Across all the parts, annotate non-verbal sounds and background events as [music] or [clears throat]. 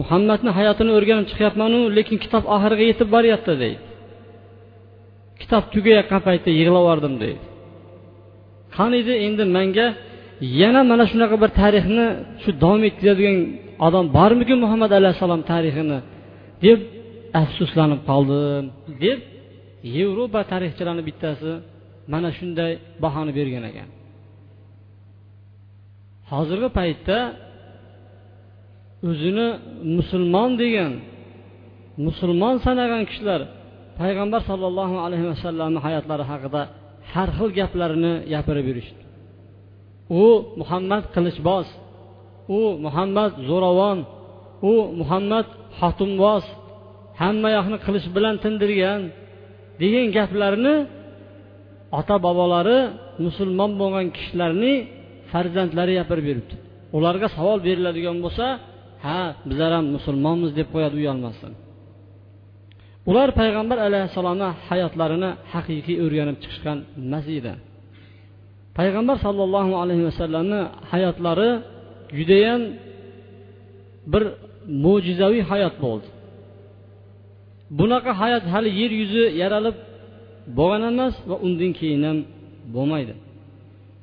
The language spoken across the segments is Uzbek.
muhammadni hayotini o'rganib chiqyapmanu lekin kitob oxiriga yetib boryapti deydi. Kitob tugayotgan paytda yig'lavordim deydi. Qaniydi endi manga yana mana shunaqa bir tarixni shu davom ettiradigan odam bormikin muhammad alayhissalom tarixini deb afsuslanib qoldim deb yevropa tarixchilarini bittasi mana shunday bahoni bergan ekan. Hozirgi paytda o'zini musulmon degan musulmon sanagan kishilar payg'ambar sollallohu alayhi vasallamni hayotlari haqida har xil gaplarini gapirib yurishdi. U muhammad qilichboz u muhammad zo'ravon u muhammad xotinboz hamma yoqni qilich bilan tindirgan degan gaplarni ota bobolari musulmon bo'lgan kishilarning farzandlari gapirib yuribdi. Ularga savol beriladigan bo'lsa ha bizlar ham musulmonmiz deb qo'yadi uyalmasdan ular payg'ambar alayhissalomni hayotlarini haqiqiy o'rganib chiqishgan emas edi. Payg'ambar sollallohu alayhi vasallamni hayotlari judayam bir mo'jizaviy hayot bo'ldi. Bunaqa hayot hali yer yuzi yaralib bo'lgan emas va undan keyin ham bo'lmaydi.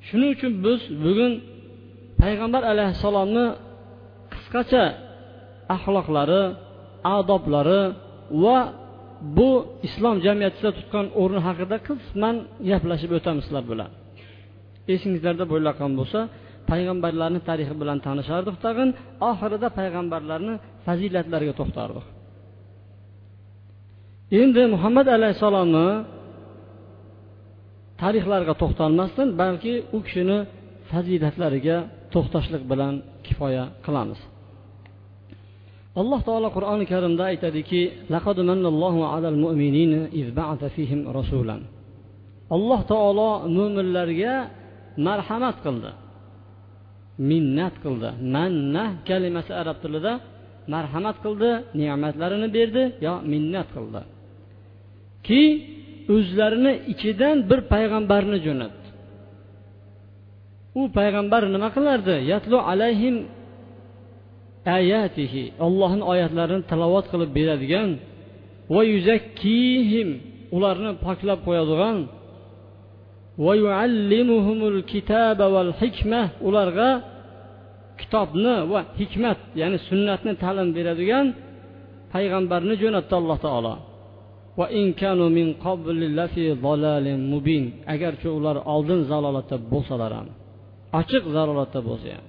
Shuning uchun biz bugun payg'ambar alayhissalomni qisqacha axloqlari odoblari va bu islom jamiyatida tutgan o'rni haqida qisman gaplashib o'tamiz sizlar bilan esingizlarda bo'layotgan bo'lsa payg'ambarlarni tarixi bilan tanishardik tag'in oxirida payg'ambarlarni fazilatlariga to'xtardik. Endi muhammad alayhissalomni tarixlariga to'xtalmasdan balki u kishini fazilatlariga to'xtashlik bilan kifoya qilamiz. Alloh taolo qur'oni karimda aytadiki alloh taolo mo'minlarga marhamat qildi. Minnat qildi. Manna kalimasi arab tilida marhamat qildi ne'matlarini berdi yo minnat qildi. Ki o'zlarini ichidan bir payg'ambarni jo'natdi. U payg'ambar nima qilardi? Yatlu alayhim ayatihi ollohni oyatlarini tilovat qilib beradigan va yuzakkihim ularni poklab qo'yadigan va yuallimuhumul kitaba val hikma ularga kitobni va hikmat ya'ni sunnatni ta'lim beradigan payg'ambarni jo'natdi alloh taolo. Agarchi ular oldin zalolatda bo'lsalar ham ochiq zalolatda bo'lsa ham.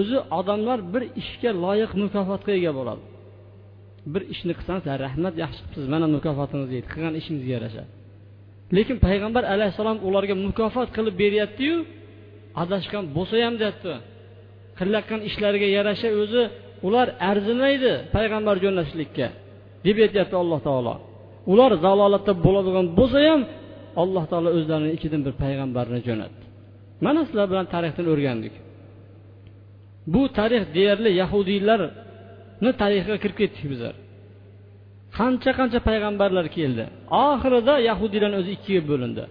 O'zi odamlar bir ishga loyiq mukofotga ega bo'ladi. Bir ishni qilsangiz rahmat yaxshi qilibsiz mana mukofotingiz deydi. Qilgan ishingizga yarasha. Lekin payg'ambar alayhissalom ularga mukofot qilib beryaptiyu adashgan bo'lsa ham deyapti. Qilayotgan ishlariga yarasha o'zi ular arzimaydi payg'ambar jo'natishlikka deb aytyapti alloh taolo. Ular zalolatda bo'ladigan bo'lsa ham alloh taolo o'zlarini ichidan bir payg'ambarni jo'natdi. Mana sizlar bilan tarixdan o'rgandik. Bu tarix deyarli yahudiylarni tarixiga kirib ketdik bizlar qancha qancha payg'ambarlar keldi. Oxirida yahudiylarni o'zi ikkiga bo'lindi.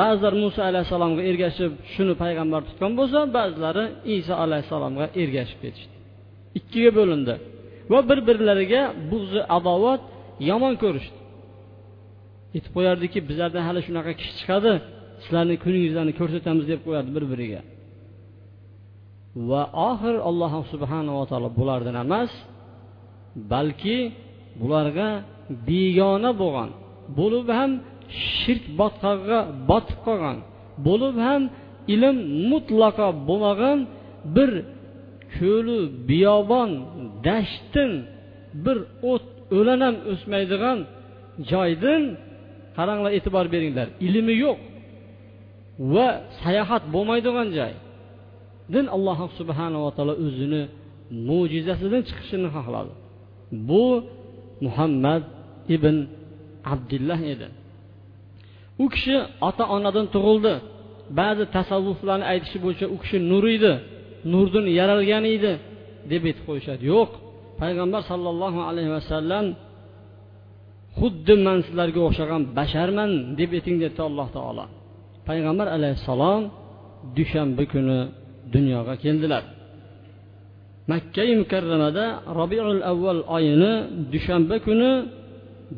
Ba'zilar muso alayhissalomga ergashib shuni payg'ambar tutgan bo'lsa ba'zilari iso alayhissalomga ergashib ketishdi. Ikkiga bo'lindi va bir birlariga bug'zi adovat yomon ko'rishdi. Aytib qo'yardiki bizlardan hali shunaqa kishi chiqadi sizlarni kuningizlarni ko'rsatamiz deb qo'yardi bir biriga va oxir alloh subhanava taolo bulardan emas balki bularga begona bo'lgan bo'lib ham shirk botqog'iga botib qolgan bo'lib ham ilm mutlaqo bo'lmagan bir ko'lu biyobon dashtdan bir o't o'lan ham o'smaydigan joydan qaranglar e'tibor beringlar ilmi yo'q va sayohat bo'lmaydigan joy. Din alloh subhanava taolo o'zini mo'jizasidan chiqishini xohladi. Bu muhammad ibn abdullah edi. U kishi ota onadan tug'ildi. Ba'zi tasavvuflarni aytishi bo'yicha u kishi nur edi nurdan yaralgan edi deb aytib qo'yishadi. Yo'q payg'ambar sollallohu alayhi vasallam xuddi man sizlarga o'xshagan basharman deb ayting dedi alloh taolo. Payg'ambar alayhissalom dushanba kuni dunyoga keldilar. Makkai mukarramada robiul avval oyini dushanba kuni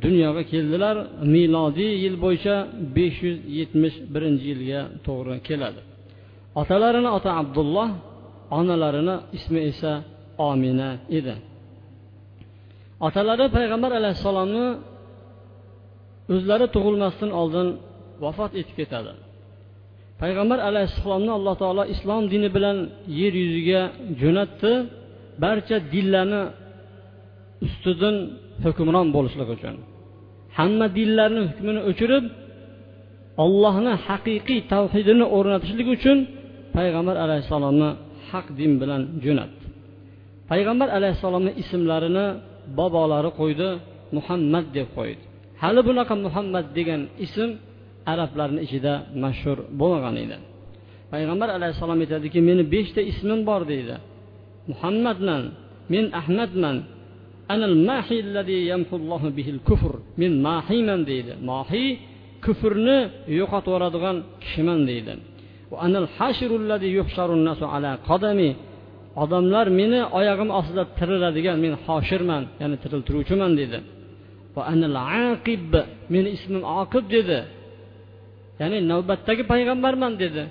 dunyoga keldilar. Milodiy yil bo'yicha besh yuz yetmish birinchi yilga to'g'ri keladi. Otalarini ota abdulloh onalarini ismi esa omina edi. Otalari payg'ambar alayhissalomni o'zlari tug'ilmasdan oldin vafot etib ketadi. Payg'ambar alayhissalomni alloh taolo islom dini bilan yer yuziga jo'natdi. Barcha dinlarni ustidan hukmron bo'lishlik uchun. Hamma dinlarni hukmini o'chirib ollohni haqiqiy tavhidini o'rnatishlik uchun payg'ambar alayhissalomni haq din bilan jo'natdi. Payg'ambar alayhissalomni ismlarini bobolari qo'ydi muhammad deb qo'ydi. Hali bunaqa muhammad degan ism arablarni ichida mashhur bo'lmagan edi. Payg'ambar alayhissalom aytadiki meni beshta ismim bor deydi. Muhammadman men ahmadman anal bihil kufr men mahiyman deydi. Mahiy kufrni yo'qotib yuboradigan kishiman deydi. Odamlar meni oyog'im ostida tiriladigan men hoshirman ya'ni tiriltiruvchiman dedi meni ismim oqib dedi. Ya'ni navbatdagi payg'ambarman dedi.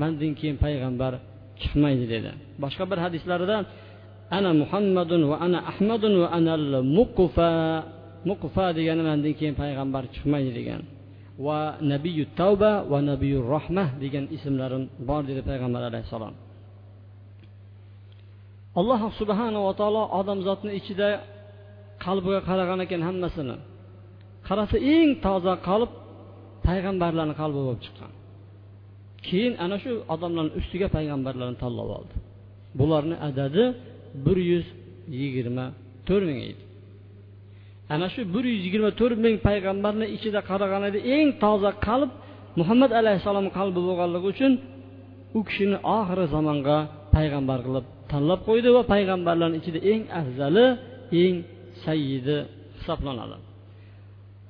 Mandan keyin payg'ambar chiqmaydi dedi. Boshqa bir hadislarida ana muhammadun va ana ahmadun va anal muqfa muqfa degani mandan keyin payg'ambar chiqmaydi degan. Va nabiyu tavba va nabiyu rohmah degan ismlarim bor dedi payg'ambar alayhissalom. Alloh subhanava taolo odamzodni ichida qalbiga qaragan ekan hammasini. Qarasa eng toza qalb payg'ambarlarni qalbi bo'lib chiqqan. Keyin ana shu odamlarni ustiga payg'ambarlarni tanlab oldi. Bularni adadi bir yuz yigirma to'rt ming edi. Ana shu bir yuz yigirma to'rt ming payg'ambarni ichida qaraganida eng toza qalb muhammad alayhissalomni qalbi bo'lganligi uchun u kishini oxiri zamonga payg'ambar qilib tanlab qo'ydi va payg'ambarlarni ichida eng afzali eng sayyidi hisoblanadi.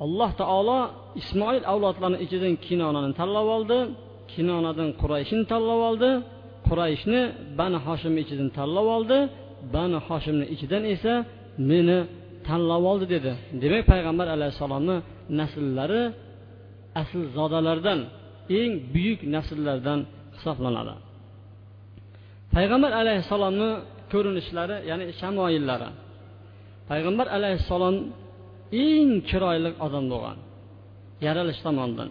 Alloh taolo ismoil avlodlarini ichidan kinonani tanlab oldi kinonadan qurayshni tanlab oldi qurayshni bani hoshimni ichidan tanlab oldi bani hoshimni ichidan esa meni tanlab oldi dedi. Demak payg'ambar alayhissalomni nasllari asl zodalardan eng buyuk nasllardan hisoblanadi. Payg'ambar alayhissalomni ko'rinishlari ya'ni shamoillari payg'ambar alayhissalom eng chiroyli odam bo'lgan. Yaralish tomonidan.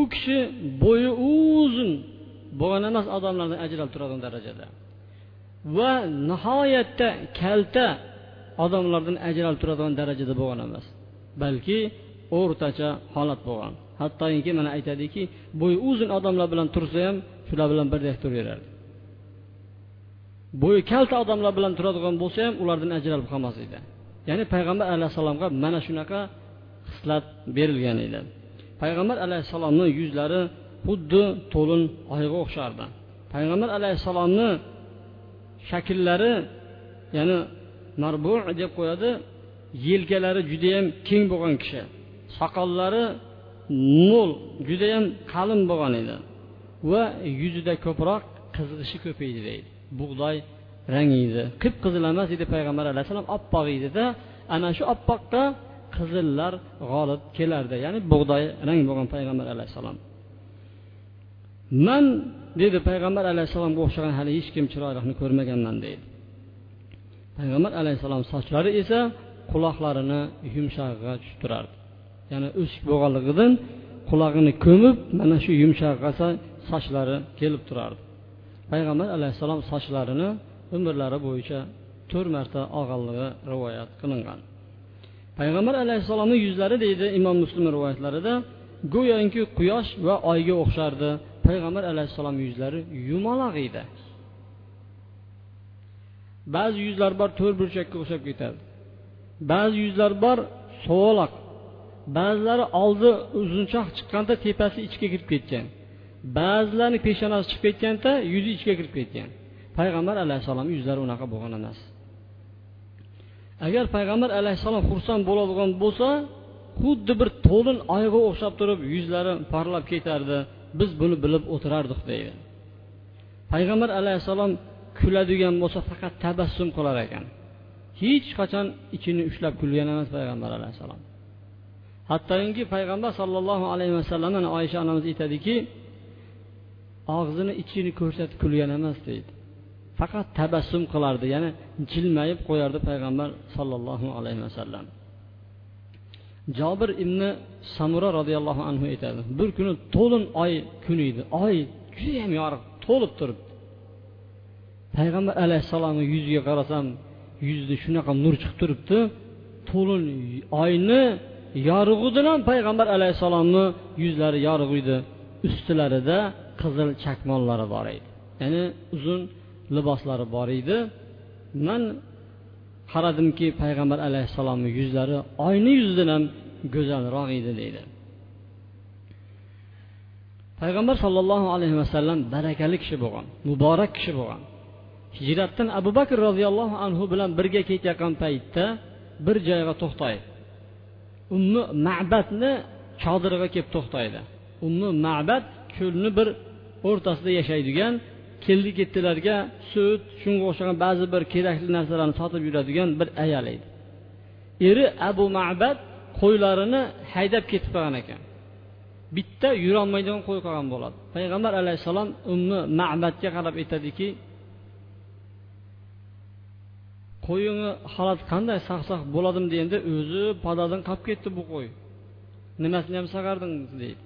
U kishi bo'yi uzun bo'lgan emas odamlardan ajralib turadigan darajada. Va nihoyatda kalta odamlardan ajralib turadigan darajada bo'lgan emas balki o'rtacha holat bo'lgan. Hattoki mana aytadiki bo'yi uzun odamlar bilan tursa ham shular bilan birdek turaverardi bo'yi kalta odamlar bilan turadigan bo'lsa ham ulardan ajralib qolmas edi. Ya'ni payg'ambar alayhissalomga mana shunaqa xislat berilgan edi. Payg'ambar alayhissalomni yuzlari xuddi to'lin oyga o'xshardi. Payg'ambar alayhissalomni shakllari ya'ni marbu deb qo'yadi yelkalari judayam keng bo'lgan kishi. Soqollari mo'l judayam qalin bo'lgan edi va yuzida ko'proq qizg'ishi ko'paydi deydi. Bug'doy rang edi qip qizil emas edi payg'ambar alayhissalom oppoq edida ana shu oppoqqa qizillar g'olib kelardi. Ya'ni bug'doy rang bo'lgan payg'ambar alayhissalom man dedi payg'ambar alayhissalomga o'xshagan hali hech kim chiroyliqni ko'rmaganman deydi. Payg'ambar alayhissalom sochlari esa quloqlarini yumshog'iga tushib turardi ya'ni o'sik bo'lganligidan qulog'ini ko'mib mana shu yumshog'iga sochlari kelib turardi. Payg'ambar alayhissalom sochlarini umrlari bo'yicha to'rt marta og'allig'i rivoyat qilingan. Payg'ambar alayhissalomni yuzlari deydi imom muslim rivoyatlarida go'yoki quyosh va oyga o'xshardi payg'ambar alayhissalom yuzlari yumaloq edi. Ba'zi yuzlar bor to'rt burchakka o'xshab ketadi ba'zi yuzlar bor sovoloq ba'zilari oldi uzunchoq chiqqanda tepasi ichga kirib ketgan. Ba'zilarni peshonasi chiqib ketganda yuzi ichga kirib ketgan. Payg'ambar alayhissalomni yuzlari unaqa bo'lgan emas. Agar payg'ambar alayhissalom xursand bo'ladigan bo'lsa xuddi bir to'lin oyga o'xshab turib yuzlari porlab ketardi biz buni bilib o'tirardik deydi. Payg'ambar alayhissalom kuladigan bo'lsa faqat tabassum qilar ekan. Hech qachon ichini ushlab kulgan emas payg'ambar alayhissalom. Hattoki payg'ambar sollallohu alayhi vasallam oysha onamiz aytadiki og'zini ichini ko'rsatib kulgan emas deydi. Faqat tabassum qilardi ya'ni jilmayib qo'yardi payg'ambar sollallohu alayhi vasallam. Jobir ibn samura roziyallohu anhu aytadi bir kuni to'lin oy kuni edi. Oy judayam yorug' to'lib turibdi. Payg'ambar alayhissalomni yuziga qarasam yuzida shunaqa nur chiqib turibdi. To'lin oyni yorug'idan payg'ambar alayhissalomni yuzlari yorug' edi. Ustilarida qizil chakmonlari bor edi. Ya'ni uzun liboslari bor edi. Man qaradimki payg'ambar alayhissalomni yuzlari oyni yuzidan ham go'zalroq edi deydi. Payg'ambar sollallohu alayhi vasallam barakali kishi bo'lgan muborak kishi bo'lgan. Hijratdan abu bakr roziyallohu anhu bilan birga ketayotgan paytda bir joyga to'xtaydi. Ummi ma'batni chodiriga kelib to'xtaydi. Ummi ma'bat ko'lni bir o'rtasida yashaydigan keldi ketdilarga sut shunga o'xshagan ba'zi bir kerakli narsalarni sotib yuradigan bir ayol edi. Eri abu ma'bad qo'ylarini haydab ketib qolgan ekan. Bitta yurolmaydigan qo'y qolgan bo'ladi. Payg'ambar alayhissalom ummi ma'badga qarab aytadiki qo'yini holati qanday saqsaq bo'ladimi? deganda o'zi podadan qolib ketdi bu qo'y. Nimasini ham saqardingiz? deydi.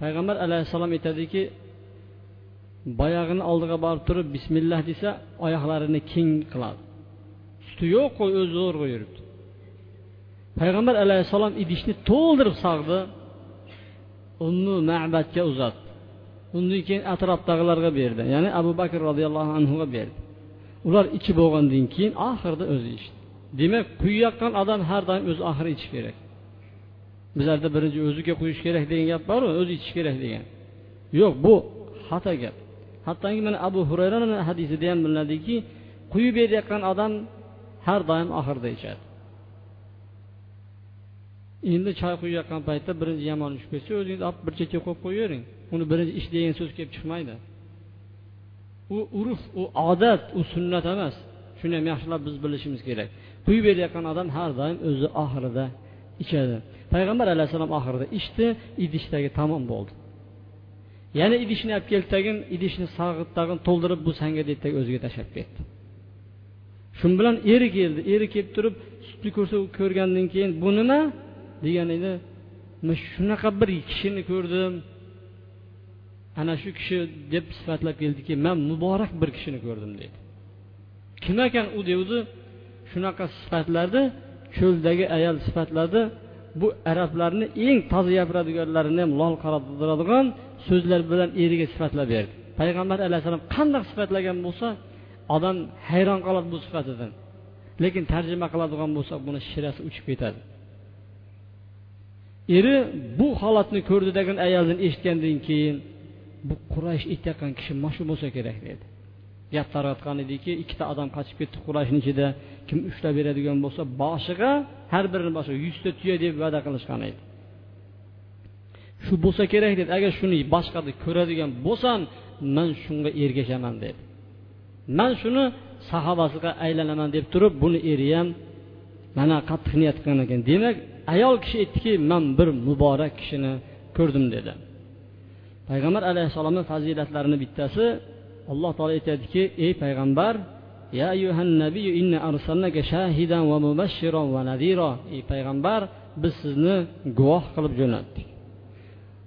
Payg'ambar alayhissalom aytadiki boyag'ini oldiga borib turib bismillah desa oyoqlarini keng qiladi suti yo'q qo'y o'zi zo'rg'a yuribdi payg'ambar alayhissalom idishni to'ldirib sog'di ummu ma'batga uzatdi undan keyin atrofdagilarga berdi. Ya'ni abu bakr roziyallohu anhuga berdi. Ular ichib bo'lgandan keyin oxirida o'zi ichdi. Demak quyayotgan odam har doim o'zi oxiri ichish kerak. Bizlarda birinchi o'ziga quyish kerak degan gap boru o'zi ichish kerak degan. Yo'q bu xato gap hattoki mana abu hurayrani hadisida ham bilinadiki quyib berayotgan odam har doim oxirida ichadi. Endi choy quyayotgan paytda birinchi yomon tushib ketsa o'zingiz olib bir chekka qo'yib qo'yavering. Uni birinchi ish degan so'z kelib chiqmaydi. U urf u odat u sunnat emas. Shuni ham yaxshilab biz bilishimiz kerak. Quyib berayotgan odam har doim o'zi oxirida ichadi. Payg'ambar alayhissalom oxirida ichdi idishdagi tamom bo'ldi. Yana idishni olib keldi tagin idishni sag'ib tag'in to'ldirib bu sanga dedi o'ziga tashlab ketdi. Shu bilan eri keldi. Eri kelib turib sutni ko'rsa ko'rgandan keyin bu nima? degan edi. Man shunaqa bir kishini ko'rdim. Ana shu kishi deb sifatlab keldiki man muborak bir kishini ko'rdim dedi. Kim ekan u? devdi. Shunaqa sifatlarni cho'ldagi ayol sifatladi. Bu arablarni eng toza gapiradiganlarini ham lol qarattiradigan so'zlar bilan eriga sifatlab berdi. Payg'ambar alayhissalom qandaq sifatlagan bo'lsa odam hayron qoladi bu sifatidan. Lekin tarjima qiladigan bo'lsak buni shirasi uchib ketadi. Eri bu holatni ko'rdi degan ayoldan eshitgandan keyin bu quraysh aytayotgan kishi mana shu bo'lsa kerak dedi. Gap tarqatgan ediki ikkita odam qochib ketdi qurashni ichida kim ushlab beradigan bo'lsa boshiga har birini boshiga yuzta tuya deb va'da qilishgan edi. Shu bo'lsa kerak dedi agar shuni boshqada ko'radigan bo'lsam man shunga ergashaman dedi. Man shuni sahobasiga aylanaman deb turib buni eri ham mana qattiq niyat qilgan ekan. Demak ayol kishi aytdiki man bir muborak kishini ko'rdim dedi. Payg'ambar alayhissalomni fazilatlarini bittasi alloh taolo aytadiki ey payg'ambar ya ayyuhan inna arsalnaka shahidan va mubashshiran va nadira ey payg'ambar biz sizni guvoh qilib jo'natdik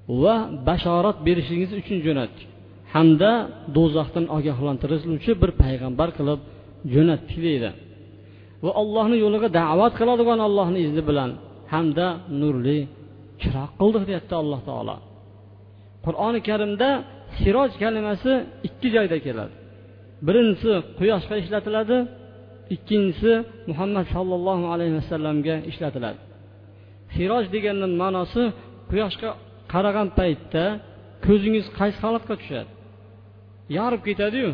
va bashorat berishingiz uchun jo'natdik. Hamda do'zaxdan ogohlantiruvchi bir payg'ambar qilib jo'natdik deydi. Va allohni yo'liga da'vat qiladigan allohni izni bilan hamda nurli chiroq qildik deyapti alloh taolo. Qur'oni karimda siroj kalimasi ikki joyda keladi. Birinchisi quyoshga ishlatiladi ikkinchisi muhammad sollallohu alayhi vasallamga ishlatiladi. Siroj deganni ma'nosi quyoshga qaragan paytda ko'zingiz qaysi holatga tushadi? Yorib ketadiyu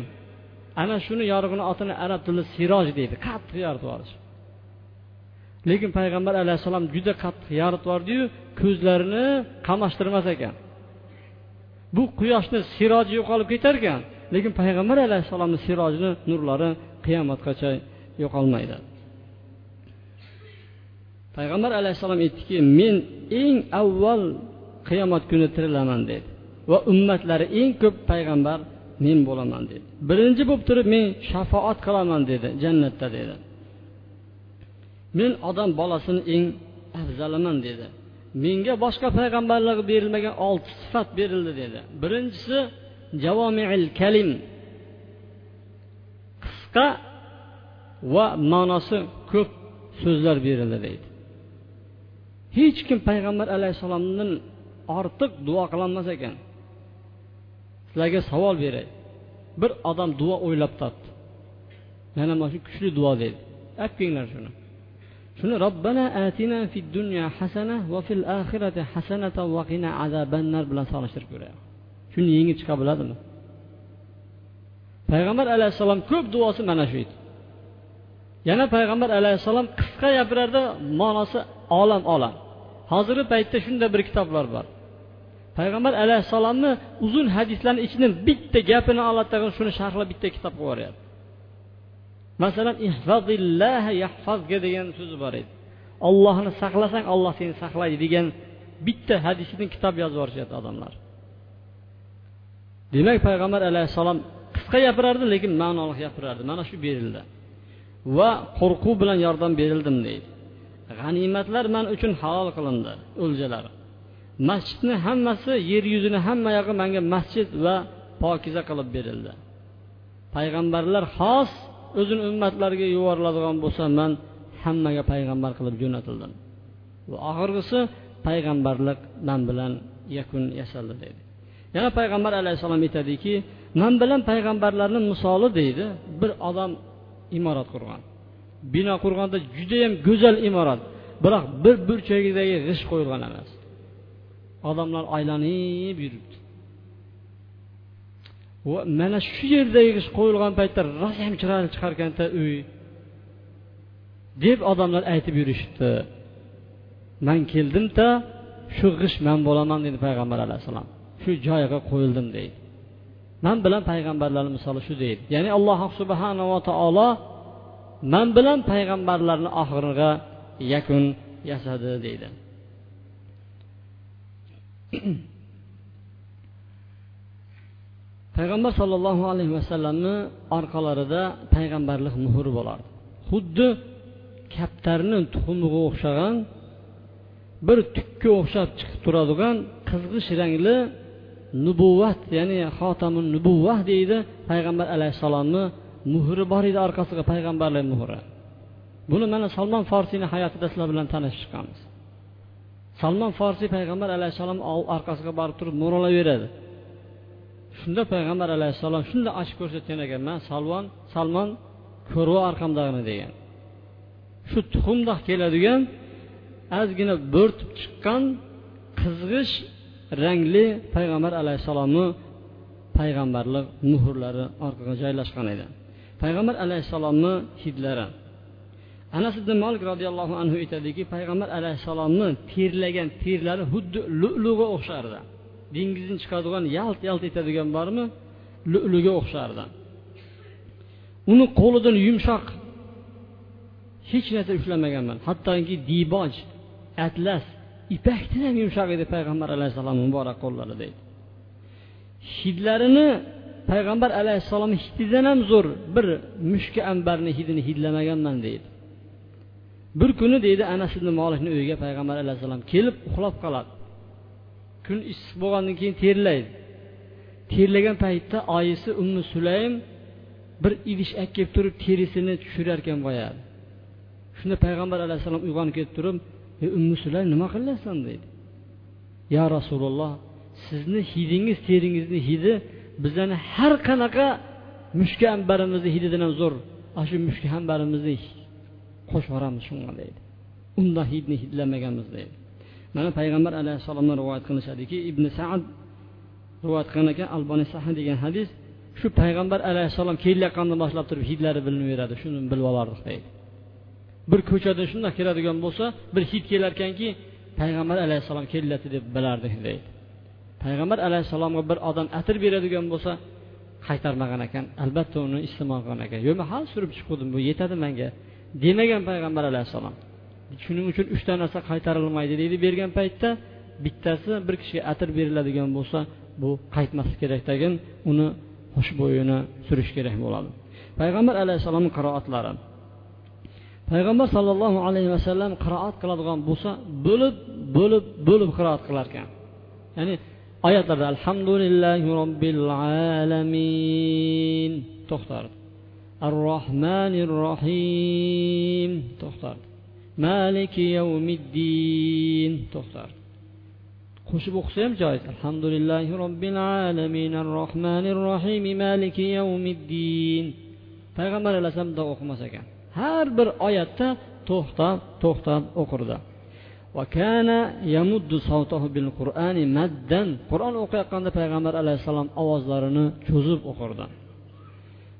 ana shuni yorug'ini otini arab tilida siroj deydi qattiq yoritib yuborish lekin payg'ambar alayhissalom juda qattiq yoritib yubordiyu ko'zlarini qamashtirmas ekan. Bu quyoshni siroji yo'qolib ketar ekan lekin payg'ambar alayhissalomni sirojini nurlari qiyomatgacha yo'qolmaydi. Payg'ambar alayhissalom aytdiki men eng avval qiyomat kuni tirilaman dedi. Va ummatlari eng ko'p payg'ambar men bo'laman dedi. Birinchi bo'lib turib men shafoat qilaman dedi jannatda dedi. Men odam bolasini eng afzaliman dedi. Menga boshqa payg'ambarlarga berilmagan olti sifat berildi dedi. Birinchisi javomiil kalim. Qisqa va ma'nosi ko'p so'zlar berildi deydi. Hech kim payg'ambar alayhissalomdan ortiq duo qilolmas ekan. Sizlarga savol beray. Bir odam duo o'ylab topdi. Mana mana shu kuchli duo deydi. Olib kelinglar shuni. Shuni robbana atina fid dunya hasana va fil oxirati hasanatan va qina azabannar bilan solishtirib ko'raylik shuni yengib chiqa biladimi payg'ambar alayhissalom ko'p duosi mana shu edi. Yana payg'ambar alayhissalom qisqa gapirardi ma'nosi olam olam. Hozirgi paytda shunday bir kitoblar bor. Payg'ambar alayhissalomni uzun hadislarni ichidan bitta gapini oladi tag'in shuni sharhlab bitta kitob qilib yuboryapti. Masalan yahfazga degan so'zi bor edi. Ollohni saqlasang olloh seni saqlaydi degan bitta hadisidan kitob yozib yuborishyapti odamlar. Demak payg'ambar alayhissalom qisqa gapirardi lekin ma'noli gapirardi. Mana shu berildi. Va qo'rquv bilan yordam berildim deydi. G'animatlar man uchun halol qilindi o'ljalar. Masjidni hammasi yer yuzini hamma yog'i manga masjid va pokiza qilib berildi. Payg'ambarlar xos o'zini ummatlariga yuboriladigan bo'lsa man hammaga payg'ambar qilib jo'natildim. Va oxirgisi payg'ambarlik man bilan yakun yasaldi deydi. Yana payg'ambar alayhissalom aytadiki man bilan payg'ambarlarni misoli deydi bir odam imorat qurgan. Bino qurganda judayam go'zal imorat biroq bir burchagidagi g'isht qo'yilgan emas. Odamlar aylanib yuribdi. Mana shu yerdagi ish qo'yilgan paytda rosayam chiroyli chiqarkanda uy deb odamlar aytib yurishibdi. Man keldimda shu g'isht man bo'laman dedi payg'ambar alayhissalom shu joyiga qo'yildim deydi. Man bilan payg'ambarlarni misoli shu deydi. Ya'ni alloh subhanava taolo man bilan payg'ambarlarni oxiriga yakun yasadi deydi. [clears throat] payg'ambar sollallohu alayhi vasallamni orqalarida payg'ambarlik muhri bo'lardi. Xuddi kaptarni tuxumiga o'xshagan bir tukka o'xshab chiqib turadigan qizg'ish rangli nubuvvat ya'ni xotamun nubuvvah deydi payg'ambar alayhissalomni muhri bor edi orqasiga payg'ambarlik muhri. Buni mana salmon forsiyni hayotida sizlar bilan tanishib chiqqanmiz salmon forsiy payg'ambar alayhissalom orqasiga borib turib mo'ralayveradi shunda payg'ambar alayhissalom shunday ochib ko'rsatgan ekan man salvon salmon ko'rva orqamdagini degan. Shu tuxumdoq keladigan ozgina bo'rtib chiqqan qizg'ish rangli payg'ambar alayhissalomni payg'ambarlik muhrlari orqaga joylashgan edi. Payg'ambar alayhissalomni hidlari. Anas ibn molik roziyallohu anhu aytadiki payg'ambar alayhissalomni terlagan terlari xuddi lu'luga o'xshardi. Dengizdan chiqadigan yalt yalt etadigan bormi? Lu'luga o'xshardi. Uni qo'lidan yumshoq hech narsa ushlamaganman. Hattoki diboj atlas ipakdan ham yumshoq edi payg'ambar alayhissalom muborak qo'llari deydi. Hidlarini payg'ambar alayhissalomni hididan ham zo'r bir mushka ambarni hidini hidlamaganman deydi. Bir kuni deydi anas ibn molikni uyiga payg'ambar alayhissalom kelib uxlab qoladi. Kun issiq bo'lgandan keyin terlaydi. Terlagan paytda oyisi ummi sulaym bir idish olib kelib turib terisini tushirar ekan boyagi shunda payg'ambar alayhissalom uyg'onib ketib turib ey ummi sulaym nima qilyapsan deydi yo rasululloh sizni hidingiz teringizni hidi bizani har qanaqa mushka ambarimizni hididan ham zo'r. Ana shu mushka ambarimizni qo'shib yuboramiz shunga deydi undan hidni hidlamaganmiz deydi mana payg'ambar alayhissalomdan rivoyat qilishadiki ibn saad rivoyat qilgan ekan alboniy sahi degan hadis shu payg'ambar alayhissalom kelayotgandan boshlab turib hidlari bilinaveradi shuni bilib olardik deydi bir ko'chada shundoq keladigan bo'lsa bir hid kelarkanki payg'ambar alayhissalom kelyapti deb bilardik deydi payg'ambar alayhissalomga bir odam atir beradigan bo'lsa qaytarmagan ekan albatta uni iste'mol qilgan ekan. Yo'q hali surib chiquvdim bu yetadi manga demagan payg'ambar alayhissalom shuning uchun uchta narsa qaytarilmaydi deydi. Bergan paytda bittasi bir kishiga atir beriladigan bo'lsa bu qaytmaslik kerak tagin uni xushbo'yini surish kerak bo'ladi. Payg'ambar alayhissalomni qiroatlari. Payg'ambar sollallohu alayhi vasallam qiroat qiladigan bo'lsa bo'lib bo'lib bo'lib qiroat qilar ekan. Ya'ni oyatlarda alhamdulillahi robbil alamin to'xtardi. Ar rohmanir rohim to'xtardi. Maliki yavmiddin to'xtardi qo'shib o'qisa ham joiz. Alhamdulillahi robbil alamin. Rohmanir rohim maliki yavmiddin payg'ambar alayhissalom bundoq o'qimas ekan. Har bir oyatda to'xtab to'xtab o'qirdi. Qur'on o'qiyotganda payg'ambar alayhissalom ovozlarini cho'zib o'qirdi.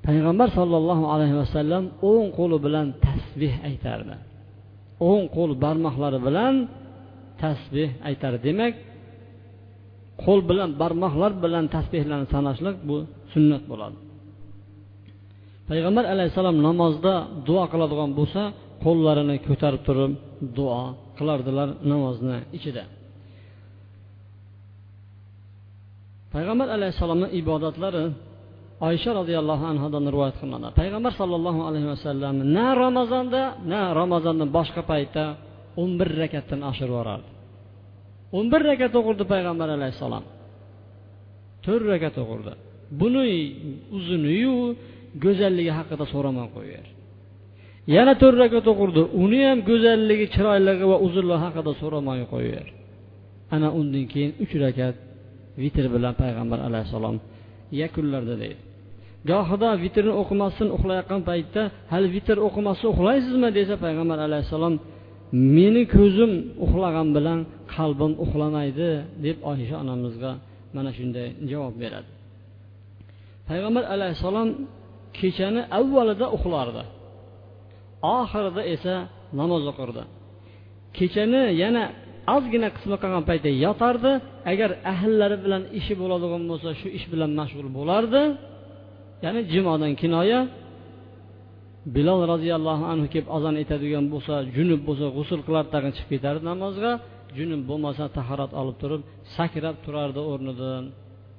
Payg'ambar sollallohu alayhi vasallam o'ng qo'li bilan tasbeh aytardi. O'ng qo'l barmoqlari bilan tasbeh aytadi demak qo'l bilan barmoqlar bilan tasbehlarni sanashlik bu sunnat bo'ladi. Payg'ambar alayhissalom namozda duo qiladigan bo'lsa qo'llarini ko'tarib turib duo qilardilar namozni ichida. Payg'ambar alayhissalomni ibodatlari oysha roziyallohu anhudan rivoyat qilinadi. Payg'ambar sollallohu alayhi vasallam na ramazonda na ramazondan boshqa paytda o'n bir rakatdan oshirib yuborardi. o'n bir rakat o'qirdi payg'ambar alayhissalom. To'rt rakat o'qirdi buni uzuniyu go'zalligi haqida so'ramay qo'yaver yana to'rt rakat o'qirdi uni ham go'zalligi chiroyligi va uzunligi haqida so'ramay qo'yaver ana undan keyin uch rakat vitr bilan payg'ambar alayhissalom yakunlardi deydi. Gohida vitrni o'qimasdan uxlayotgan paytda hali vitr o'qimasdan uxlaysizmi? desa payg'ambar alayhissalom meni ko'zim uxlagan bilan qalbim uxlamaydi deb oysha onamizga mana shunday javob beradi. Payg'ambar alayhissalom kechani avvalida uxlardi. Oxirida esa namoz o'qirdi. Kechani yana ozgina qismi qolgan paytda yotardi. Agar ahllari bilan ishi bo'ladigan bo'lsa shu ish bilan mashg'ul bo'lardi. Ya'ni jumodan kinoya bilol roziyallohu anhu kelib azon aytadigan bo'lsa junub bo'lsa g'usul qilar tag'in chiqib ketardi namozga. Junub bo'lmasa tahorat olib turib sakrab turardi o'rnidan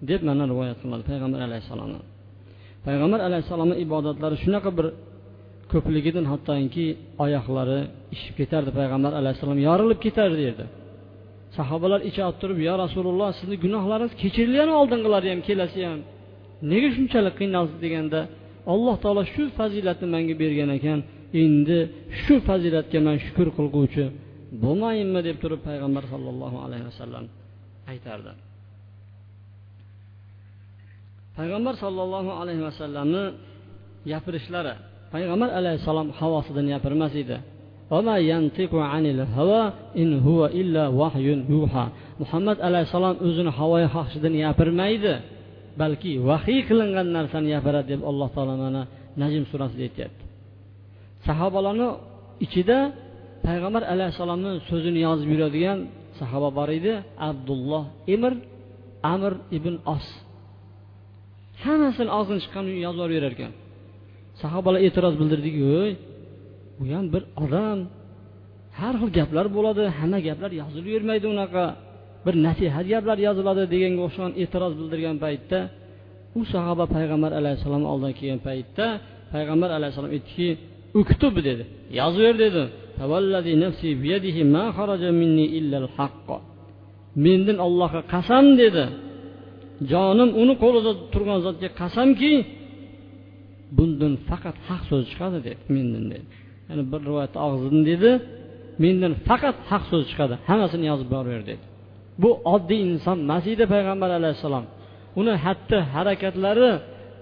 deb mana rivoyat qiladi payg'ambar alayhissalomni payg'ambar alayhissalomni ibodatlari shunaqa bir ko'pligidan hattoki oyoqlari ishib ketardi payg'ambar alayhissalom yorilib ketardi derdi. Sahobalar ichi olib turib yo rasululloh sizni gunohlaringiz kechirilgani oldingilari ham kelasi ham nega shunchalik qiynalsiz deganda alloh taolo shu fazilatni menga bergan ekan endi shu fazilatga man shukur qilguvchi bo'lmayinmi deb turib payg'ambar sollallohu alayhi vasallam aytardi. Payg'ambar sollallohu alayhi vasallamni gapirishlari payg'ambar alayhissalom havosidan gapirmas edi. Muhammad alayhissalom o'zini havoyi xohishidan gapirmaydi. Balki vahiy qilingan narsani gapiradi deb alloh taolo mana najm surasida aytyapti. Sahobalarni ichida payg'ambar alayhissalomni so'zini yozib yuradigan sahoba bor edi abdulloh emir amir ibn os hammasini og'zini chiqqan yozib yuborar ekan. Sahobalar e'tiroz bildirdiki ey bu ham bir odam. Har xil gaplar bo'ladi hamma gaplar yozilavermaydi unaqa. Bir nasihat gaplar yoziladi deganga o'xshagan e'tiroz bildirgan paytda u sahoba payg'ambar alayhissalom oldiga kelgan paytda payg'ambar alayhissalom aytdiki uktub dedi. Yozaver dedi. Mendan ollohga qasam dedi. Jonim uni qo'lida turgan zotga qasamki bundan faqat haq so'z chiqadi dedi. Mendan dedi. Ya'ni bir rivoyatda og'zidan dedi. Mendan faqat haq so'z chiqadi. Hammasini yozib boraver dedi. Bu oddiy inson emas edi payg'ambar alayhissalom uni hatti harakatlari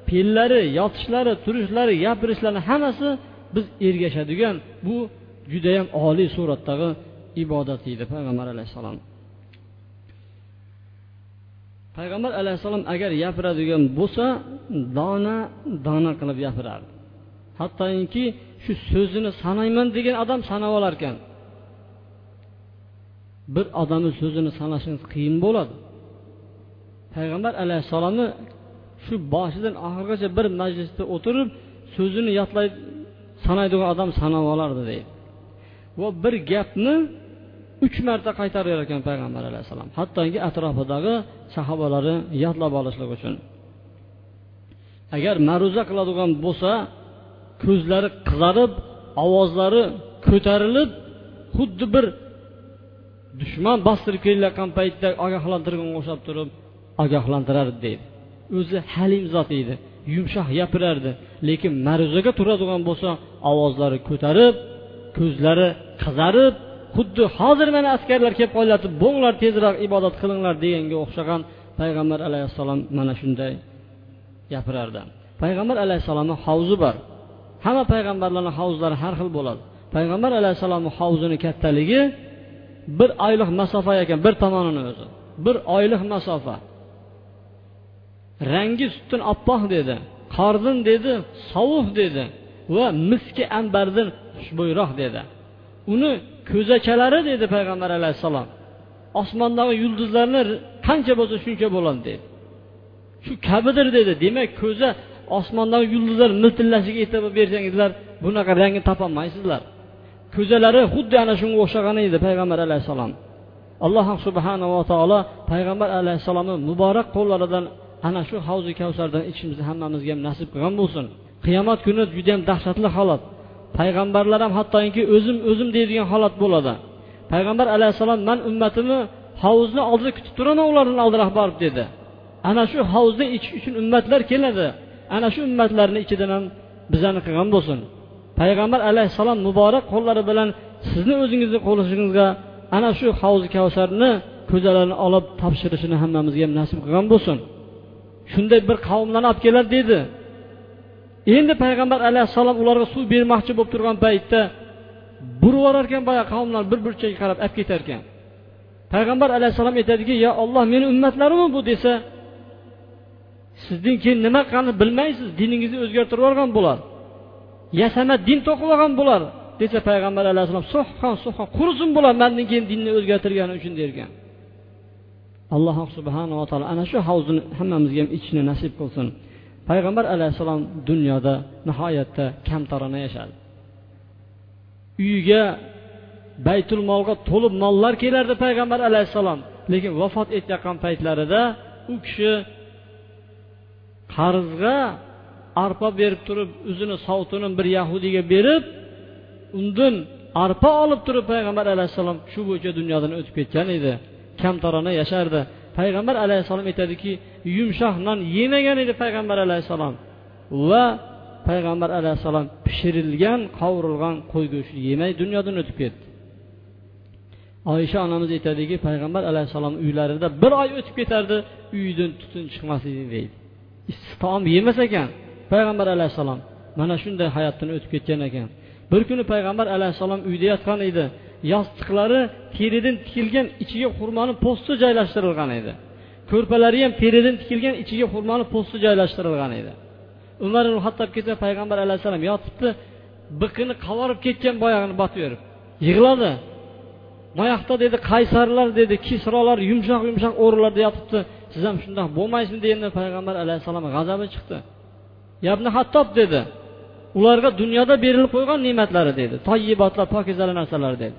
fe'llari yotishlari turishlari gapirishlari hammasi biz ergashadigan bu judayam oliy suratdagi ibodat edi payg'ambar alayhissalom. Payg'ambar alayhissalom agar gapiradigan bo'lsa dona dona qilib gapirardi. Hattoki shu so'zini sanayman degan odam sanab olar ekan bir odamni so'zini sanashingiz qiyin bo'ladi. Payg'ambar alayhissalomni shu boshidan oxirigacha bir majlisda o'tirib so'zini yodlay sanaydigan odam sanab olardi deydi. Va bir gapni uch marta qaytarar ekan payg'ambar alayhissalom. Hattoki atrofidagi sahobalari yodlab olishlik uchun. Agar ma'ruza qiladigan bo'lsa ko'zlari qizarib ovozlari ko'tarilib xuddi bir dushman bostirib kelayotgan paytda ogohlantirganga o'xshab turib ogohlantirardi deydi o'zi halim zot edi yumshoq gapirardi lekin ma'ruzaga turadigan bo'lsa ovozlari ko'tarib ko'zlari qizarib xuddi hozir mana askarlar kelib qolyapti bo'nglar tezroq ibodat qilinglar deganga o'xshagan payg'ambar alayhissalom mana shunday gapirardi. Payg'ambar alayhissalomni havzi bor. Hamma payg'ambarlarni havzlari har xil bo'ladi. Payg'ambar alayhissalomni havzini kattaligi bir oylik masofa ekan bir tomonini o'zi. Bir oylik masofa. Rangi sutdan oppoq dedi qordin dedi sovuq dedi va miski ambardin xushbo'yroq dedi. Uni ko'zachalari dedi payg'ambar alayhissalom osmondagi yulduzlarni qancha bo'lsa shuncha bo'ladi dedi. Shu kabidir dedi demak ko'za osmondagi yulduzlar miltillashiga e'tibor bersangizlar bunaqa rangni topolmaysizlar. Ko'zalari xuddi ana shunga o'xshagan edi payg'ambar alayhissalom. Alloh subhanava taolo payg'ambar alayhissalomni muborak qo'llaridan ana shu havzi kavsardan ichishimizni hammamizga ham nasib qilgan bo'lsin. Qiyomat kuni judayam dahshatli holat. Payg'ambarlar ham hattoki o'zim o'zim deydigan holat bo'ladi. Payg'ambar alayhissalom man ummatimni hovuzni oldida kutib turaman ularni oldinroq borib dedi. Ana shu havzni ichish uchun ummatlar keladi. Ana shu ummatlarni ichidan ham bizani qilgan bo'lsin. Payg'ambar alayhissalom muborak qo'llari bilan sizni o'zingizni qo'lishingizga ana shu havzi kavsarni ko'zalarini olib topshirishini hammamizga ham nasib qilgan bo'lsin. Shunday bir qavmlarni olib keladi dedi. Endi payg'ambar alayhissalom ularga suv bermoqchi bo'lib turgan paytda burib ekan boya qavmlar bir burchakka qarab olib ketar ekan payg'ambar alayhissalom aytadiki yo olloh meni ummatlarimmi bu? desa sizdan keyin nima qilganini bilmaysiz diningizni o'zgartirib yuborgan bo'ladi yasama din to'qib olgan bular desa payg'ambar alayhissalom so'hqon so'hqon qurisin bular mandan keyin dinni o'zgartirgani uchun dergan alloh subhanava taolo ana shu havzini hammamizga ham ichishni nasib qilsin. Payg'ambar alayhissalom dunyoda nihoyatda kamtarona yashadi. Uyiga baytul molga to'lib mollar kelardi payg'ambar alayhissalom lekin vafot etayotgan paytlarida u kishi qarzga arpa berib turib o'zini sovutini bir yahudiyga berib undan arpa olib turib payg'ambar alayhissalom shu bo'yicha dunyodan o'tib ketgan edi. Kamtarona yashardi. Payg'ambar alayhissalom aytadiki yumshoq non yemagan edi payg'ambar alayhissalom. Va payg'ambar alayhissalom pishirilgan qovurilgan qo'y go'shti yemay dunyodan o'tib ketdi. Oysha onamiz aytadiki payg'ambar alayhissalom uylarida bir oy o'tib ketardi uyidan tutun chiqmas edi deydi. Issiq taom yemas ekan payg'ambar alayhissalom mana shunday hayotdan o'tib ketgan ekan. Bir kuni payg'ambar alayhissalom uyda yotgan edi. Yostiqlari teridan tikilgan ichiga xurmoni po'sti joylashtirilgan edi. Ko'rpalari ham teridan tikilgan ichiga xurmoni po'sti joylashtirilgan edi. Umar ibn hattob payg'ambar alayhissalom yotibdi biqini qavarib ketgan boyag'ini botiverib yig'ladi. Boyoqda dedi qaysarlar dedi kisrolar yumshoq yumshoq o'rinlarda yotibdi. Siz ham shundoq bo'lmaysizmi? deganda payg'ambar alayhissalom g'azabi chiqdi. Yabni hattob dedi ularga dunyoda berilib qo'ygan ne'matlari dedi toyibotlar pokizalar narsalar dedi.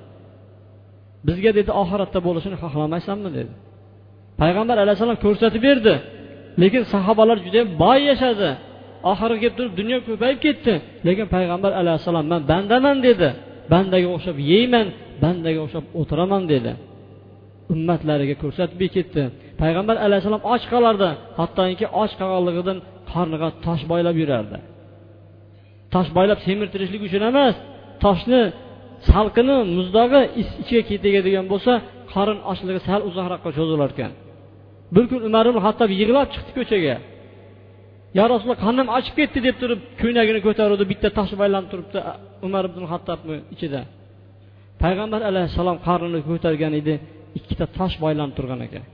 Bizga dedi oxiratda bo'lishini xohlamaysanmi dedi. Payg'ambar alayhissalom ko'rsatib berdi lekin sahobalar juda boy yashadi. Oxiri kelib turib dunyo ko'payib ketdi lekin payg'ambar alayhissalom man bandaman dedi. Bandaga o'xshab yeyman bandaga o'xshab o'tiraman dedi. Ummatlariga ko'rsatib ketdi. Payg'ambar alayhissalom och qolardi hattoki och qolganligidan qorniga tosh boylab yurardi. Tosh boylab semirtirishlik uchun emas toshni salqini muzdog'i ichiga ketadigan bo'lsa qorin ochligi sal uzoqroqqa cho'zilar ekan. Bir kun umar ibn hattob yig'lab chiqdi ko'chaga. Yo rasululloh qornim ochib ketdi deb turib ko'ylagini ko'taruvdi bitta tosh baylanib turibdi umar ibn hattobni ichida. Payg'ambar alayhissalom qornini ko'targan edi ikkita tosh boylanib turgan ekan.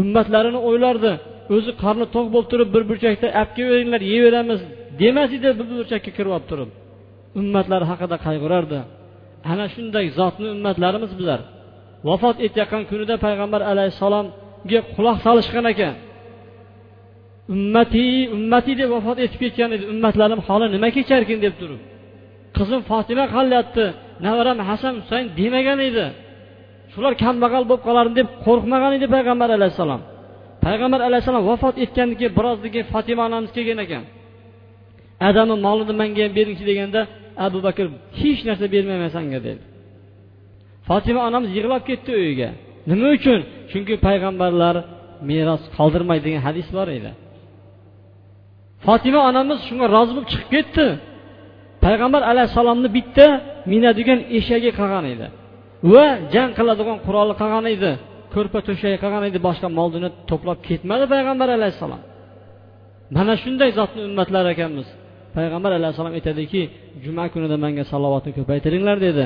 Ummatlarini o'ylardi o'zi qorni to'q bo'lib turib bir burchakda olib kelaveringlar yeyveramiz demas edi bir burchakka kirib olib turib. Ummatlari haqida qayg'urardi. Ana shunday zotni ummatlarimiz bizlar. Vafot etayotgan kunida payg'ambar alayhissalomga quloq solishgan ekan. Ummati ummati deb vafot etib ketgan edi. Ummatlarim holi nima kecharkin deb turib. Qizim fotima qolyapti. Navaram hasan husayn demagan edi. Shular kambag'al bo'lib qolarmi deb qo'rqmagan edi payg'ambar alayhissalom. Payg'ambar alayhissalom vafot etgandan keyin birozdan keyin fotima onamiz kelgan ekan. Adamni molini manga ham beringchi deganda abu bakr hech narsa bermayman sanga dedi. Fotima onamiz yig'lab ketdi uyiga. Nima uchun? Chunki payg'ambarlar meros qoldirmaydi degan hadis bor edi. Fotima onamiz shunga rozi bo'lib chiqib ketdi. Payg'ambar alayhissalomni bitta minadigan eshagi qolgan edi va jang qiladigan quroli qolgan edi. ko'rpa to'shak qilgan edi boshqa mol dunyo to'plab ketmadi payg'ambar alayhissalom. Mana shunday zotni ummatlari ekanmiz. Payg'ambar alayhissalom aytadiki juma kunida manga salovatni ko'paytiringlar dedi.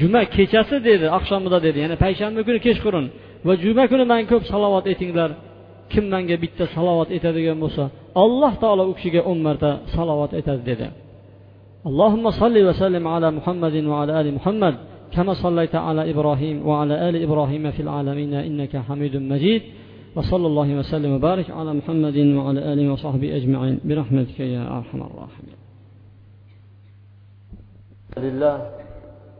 Juma kechasi dedi oqshomida dedi. Ya'ni payshanba kuni kechqurun va juma kuni manga ko'p salovat aytinglar kim manga bitta salovat aytadigan bo'lsa alloh taolo u kishiga o'n marta salovat aytadi dedi. Allohimma solli vasallim ala muhammadin va ala ali muhammad. كما صليت على إبراهيم وعلى آل إبراهيم في العالمين إنك حميد مجيد. وصلى الله وسلم وبارك على محمد وعلى آله وصحبه أجمعين. برحمتك يا أرحم الراحمين. لله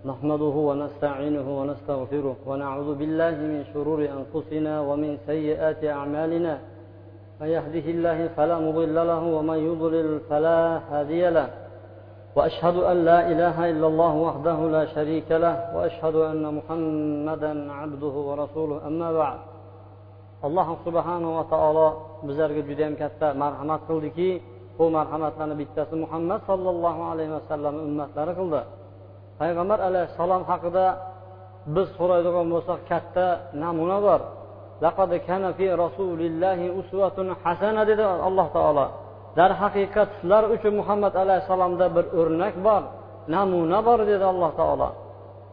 نحمده ونستعينه ونستغفره ونعوذ بالله من شرور أنفسنا ومن سيئات أعمالنا. من يهده الله فلا مضل له ومن يضلل فلا هادي له. واشهد ان لا اله الا الله وحده لا شريك له واشهد ان محمدا عبده ورسوله اما بعد alloh subhanava taolo bizlarga judayam katta marhamat qildiki bu marhamatlarni bittasi muhammad sollallohu alayhi vasallam ummatlari qildi payg'ambar alayhissalom haqida biz so'raydigan bo'lsak katta namuna bor laqad kana fi rasulillahi uswatun hasana dedi alloh taolo Darhaqiqat sizlar uchun muhammad alayhissalomda bir o'rnak bor namuna bor dedi alloh taolo.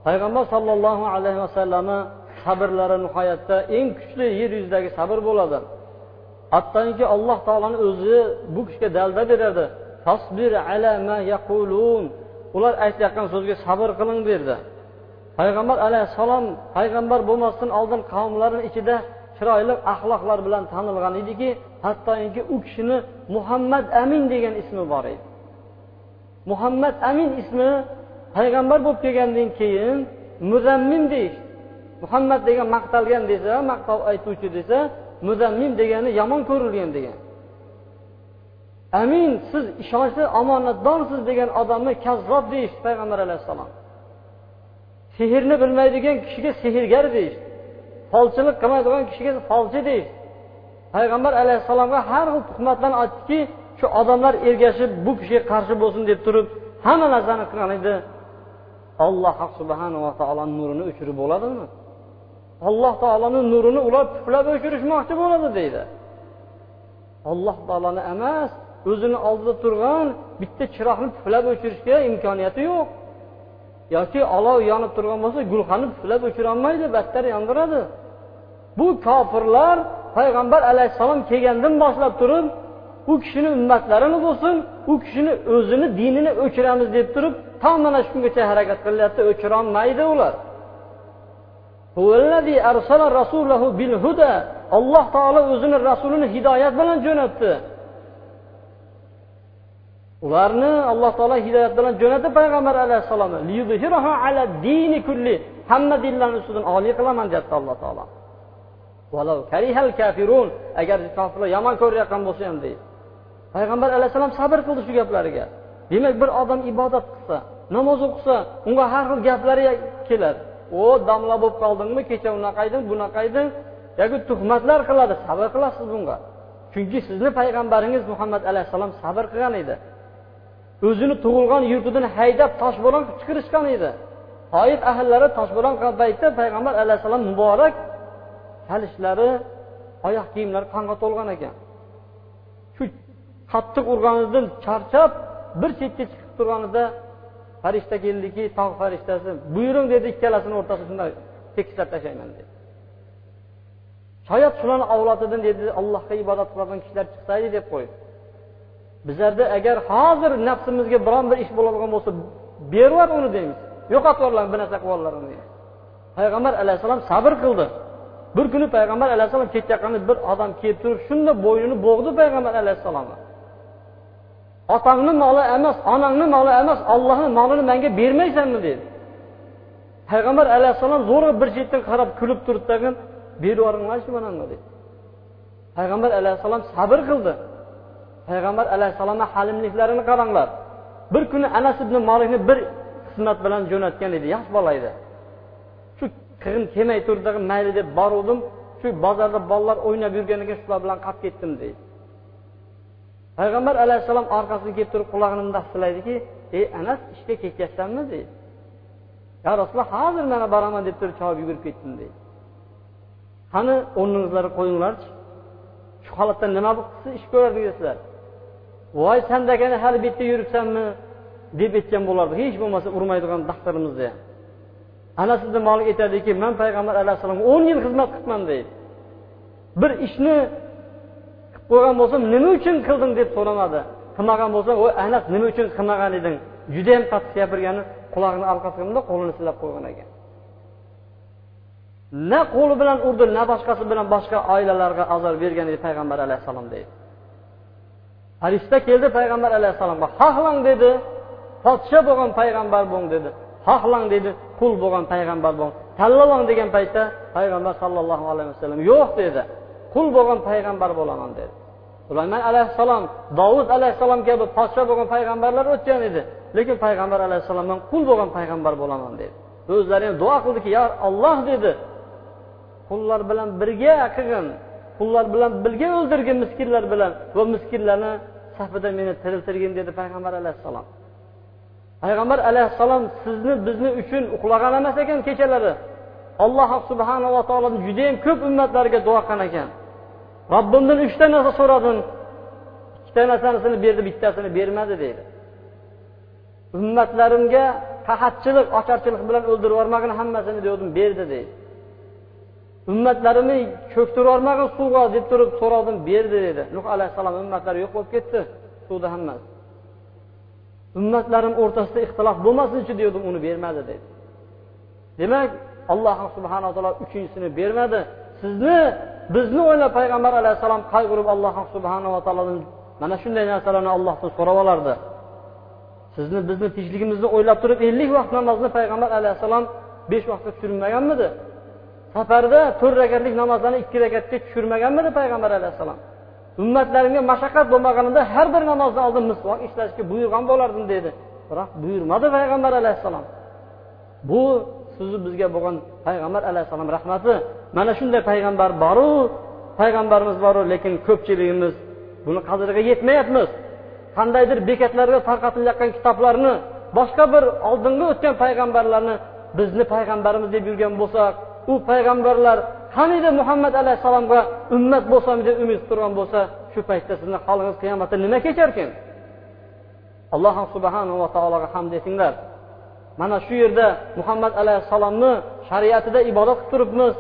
Payg'ambar sollallohu alayhi vasallamni sabrlari nihoyatda eng kuchli yer yuzidagi sabr bo'ladi. Hattoki alloh taoloni o'zi bu kishiga dalda beradi. Tasbir ala ma yaqulun. Ular aytayotgan so'zga sabr qiling derdi. Payg'ambar alayhissalom payg'ambar bo'lmasdan oldin qavmlarni ichida chiroyli axloqlar bilan tanilgan ediki hattoki u kishini muhammad amin degan ismi bor edi. Muhammad amin ismi payg'ambar bo'lib kelgandan keyin muzammim deyishdi muhammad degan maqtalgan desa maqtov aytuvchi desa muzammim degani yomon ko'rilgan degan. Amin siz ishonchli omonatdorsiz degan odamni kazzob deyishdi payg'ambar alayhissalom. Sehrni bilmaydigan kishiga sehrgar deyishdi folchilik qilmaydigan kishiga folchi deydi payg'ambar alayhissalomga har xil tuhmatlarni aytdiki shu odamlar ergashib bu kishiga qarshi bo'lsin deb turib hamma narsani qilgan edi. Alloh subhanava taoloni nurini o'chirib bo'ladimi? Alloh taoloni nurini ular puflab o'chirishmoqchi bo'ladi deydi. Alloh taoloni emas o'zini oldida turgan bitta chiroqni puflab o'chirishga imkoniyati yo'q. Yoki olov yonib turgan bo'lsa gulxanni puflab o'chirolmaydi battar yondiradi. Bu kofirlar payg'ambar alayhissalom kelgandan boshlab turib u kishini ummatlarini bo'lsin u kishini o'zini dinini o'chiramiz deb turib to mana shu kungacha harakat qilyapti o'chirolmaydi ular. Alloh taolo o'zini rasulini hidoyat bilan jo'natdi. Ularni alloh taolo hidoyat bilan jo'natib payg'ambar alayhissalomni hamma dinlarni ustidan oliy qilaman deyapti alloh taolo. Agar kofirlar yomon ko'rayotgan bo'lsa ham deydi. Payg'ambar alayhissalom sabr qildi shu gaplariga. Demak bir odam ibodat qilsa namoz o'qisa unga har xil gaplari keladi. O domla bo'lib qoldingmi kecha unaqa eding bunaqa eding yoki tuhmatlar qiladi sabr qilasiz bunga. Chunki sizni payg'ambaringiz muhammad alayhissalom sabr qilgan edi. O'zini tug'ilgan yurtidan haydab toshbo'ron chiqirishgan edi. Toif ahllari toshbo'ron qilgan paytda payg'ambar alayhissalom muborak kalishlari oyoq kiyimlari qonga to'lgan ekan. Shu qattiq urganidan charchab bir chetga chiqib turganida farishta keldiki tog' farishtasi buyuring dedi ikkalasini o'rtasida shunday tekislab tashlayman dedi. Shoyat shularni avlodidan dedi allohga ibodat qiladigan kishilar chiqsaydi deb qo'ydi. Bizlarda agar hozir nafsimizga biron bir ish bo'ladigan bo'lsa berib uni deymiz. Yo'qotib yuborlar bir narsa qilib uni payg'ambar alayhissalom sabr qildi. Bir kuni payg'ambar alayhissalom ketayotganda bir odam kelib turib shunda bo'ynini bo'g'di payg'ambar alayhissalomni otangni moli emas onangni moli emas ollohni molini menga bermaysanmi dedi. Payg'ambar alayhissalom zo'rg'a bir chetdan qarab kulib turdi tag'in berib yuboringlarchi dedi. Payg'ambar alayhissalom sabr qildi. Payg'ambar alayhissalomni halimliklarini qaranglar. Bir kuni anas ibn molikni bir xizmat bilan jo'natgan edi yosh bola edi. Shu qirg'in kelmay turdi mayli deb boruvdim shu bozorda bolalar o'ynab yurgan ekan shular bilan qolib ketdim deydi. Payg'ambar alayhissalom orqasiga kelib turib qulog'ini bundoq silaydiki ey anas ishga ketyapsanmi? deydi. Yo rasululloh hozir mana boraman deb turib chavib yugurib ketdim deydi. Qani o'rningizlarga qo'yinglarchi. Shu holatda nima qilsa ish ko'rardingizlar sizlar voy sandakani hali bu yerda yuribsanmi deb aytgan bo'lardi. Hech bo'lmasa urmaydigan daftarimizni ham ana sizni molik aytadiki man payg'ambar alayhissalomga o'n yil xizmat qilibman deydi. Bir ishni qilib qo'ygan bo'lsam nima uchun qilding deb so'ramadi. Qilmagan bo'lsam voy anas nima uchun qilmagan eding? Judayam qattiq gapirgani qulog'ini orqasiga bundoq qo'lini silab qo'ygan ekan. Na qo'li bilan urdi na boshqasi bilan boshqa oilalarga azor bergan edi payg'ambar alayhissalom deydi. Farishta keldi payg'ambar alayhissalomga xohlang dedi podsho bo'lgan payg'ambar bo'ling dedi xohlang dedi qul bo'lgan payg'ambar bo'ling tanlavang degan paytda payg'ambar sallallohu alayhi vasallam yo'q dedi qul bo'lgan payg'ambar bo'laman dedi. Sulayman alayhissalom dovud alayhissalom kabi podsho bo'lgan payg'ambarlar o'tgan edi lekin payg'ambar alayhissalomdan qul bo'lgan payg'ambar bo'laman dedi. O'zlari ham duo qildiki yo olloh dedi. Qullar bilan birga qilgin qullar bilan birga o'ldirgin miskinlar bilan va miskinlarni safida meni tiriltirgin dedi payg'ambar alayhissalom. Payg'ambar alayhissalom sizni bizni uchun uxlagan emas ekan kechalari. Alloh subhanava taolo judayam ko'p ummatlarga duo qilgan ekan. Robbimdan uchta narsa so'radim ikkita narsasini berdi bittasini bermadi deydi. Ummatlarimga qahatchilik ocharchilik bilan o'ldirib yubormagin hammasini degandim berdi deydi. Ummatlarimni cho'ktirib suvga deb turib so'radim berdi dedi. Nuh alayhissalom ummatlari yo'q bo'lib ketdi suvda hammasi ummatlarim o'rtasida ixtilof bo'lmasinchi degandim uni bermadi dedi. Demak alloh subhanaa taolo uchinchisini bermadi sizni bizni o'ylab payg'ambar alayhissalom qayg'urib alloh subhanava taolodan mana shunday narsalarni allohdan so'rab olardi. Sizni bizni tinchligimizni o'ylab turib ellik vaqt namozni payg'ambar alayhissalom besh vaqtga tushirmaganmidi? Safarda to'rt rakatlik namozlarni ikki rakatga tushirmaganmidi payg'ambar alayhissalom? Ummatlarimga mashaqqat bo'lmaganida har bir namozdan oldin misvoq ishlashga buyurgan bo'lardim dedi. Biroq buyurmadi payg'ambar alayhissalom. Bu sizni bizga bo'lgan payg'ambar alayhissalom rahmati. Mana shunday payg'ambar boru payg'ambarimiz boru lekin ko'pchiligimiz buni qadriga yetmayapmiz. Qandaydir bekatlarga tarqatilayotgan kitoblarni boshqa bir oldingi o'tgan payg'ambarlarni bizni payg'ambarimiz deb yurgan bo'lsak u payg'ambarlar qaniydi muhammad alayhissalomga ummat bo'lsam deb umid turgan bo'lsa shu paytda sizni holingiz qiyomatda nima kecharkan alloh subhanava taologa hamd etinglar mana shu yerda muhammad alayhissalomni shariatida ibodat qilib turibmiz.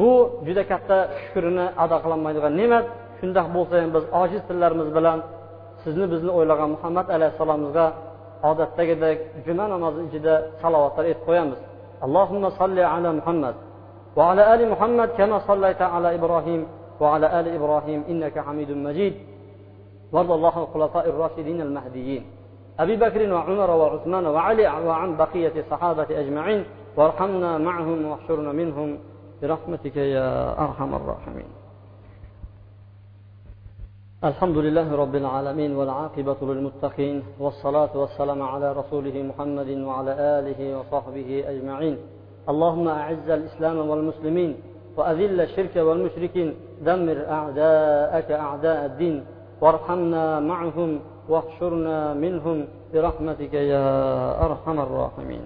Bu juda katta shukrini ado qilolmaydigan ne'mat. Shundoq bo'lsa ham biz ojiz tillarimiz bilan sizni bizni o'ylagan muhammad alayhissalomimizga odatdagidek juma namozi ichida salovatlar aytib qo'yamiz. Allohumma solli ala muhammad وعلى آل محمد كما صليت على إبراهيم وعلى آل إبراهيم إنك حميد مجيد. وارض الله الخلفاء الراشدين المهديين. أبي بكر وعمر وعثمان وعلي وعن بقية الصحابة أجمعين. وارحمنا معهم واحشرنا منهم. برحمتك يا أرحم الراحمين. الحمد لله رب العالمين والعاقبة للمتقين والصلاة والسلام على رسوله محمد وعلى آله وصحبه أجمعين. اللهم أعز الإسلام والمسلمين وأذل الشرك والمشركين دمر أعداءك أعداء الدين وارحمنا معهم واحشرنا منهم برحمتك يا أرحم الراحمين.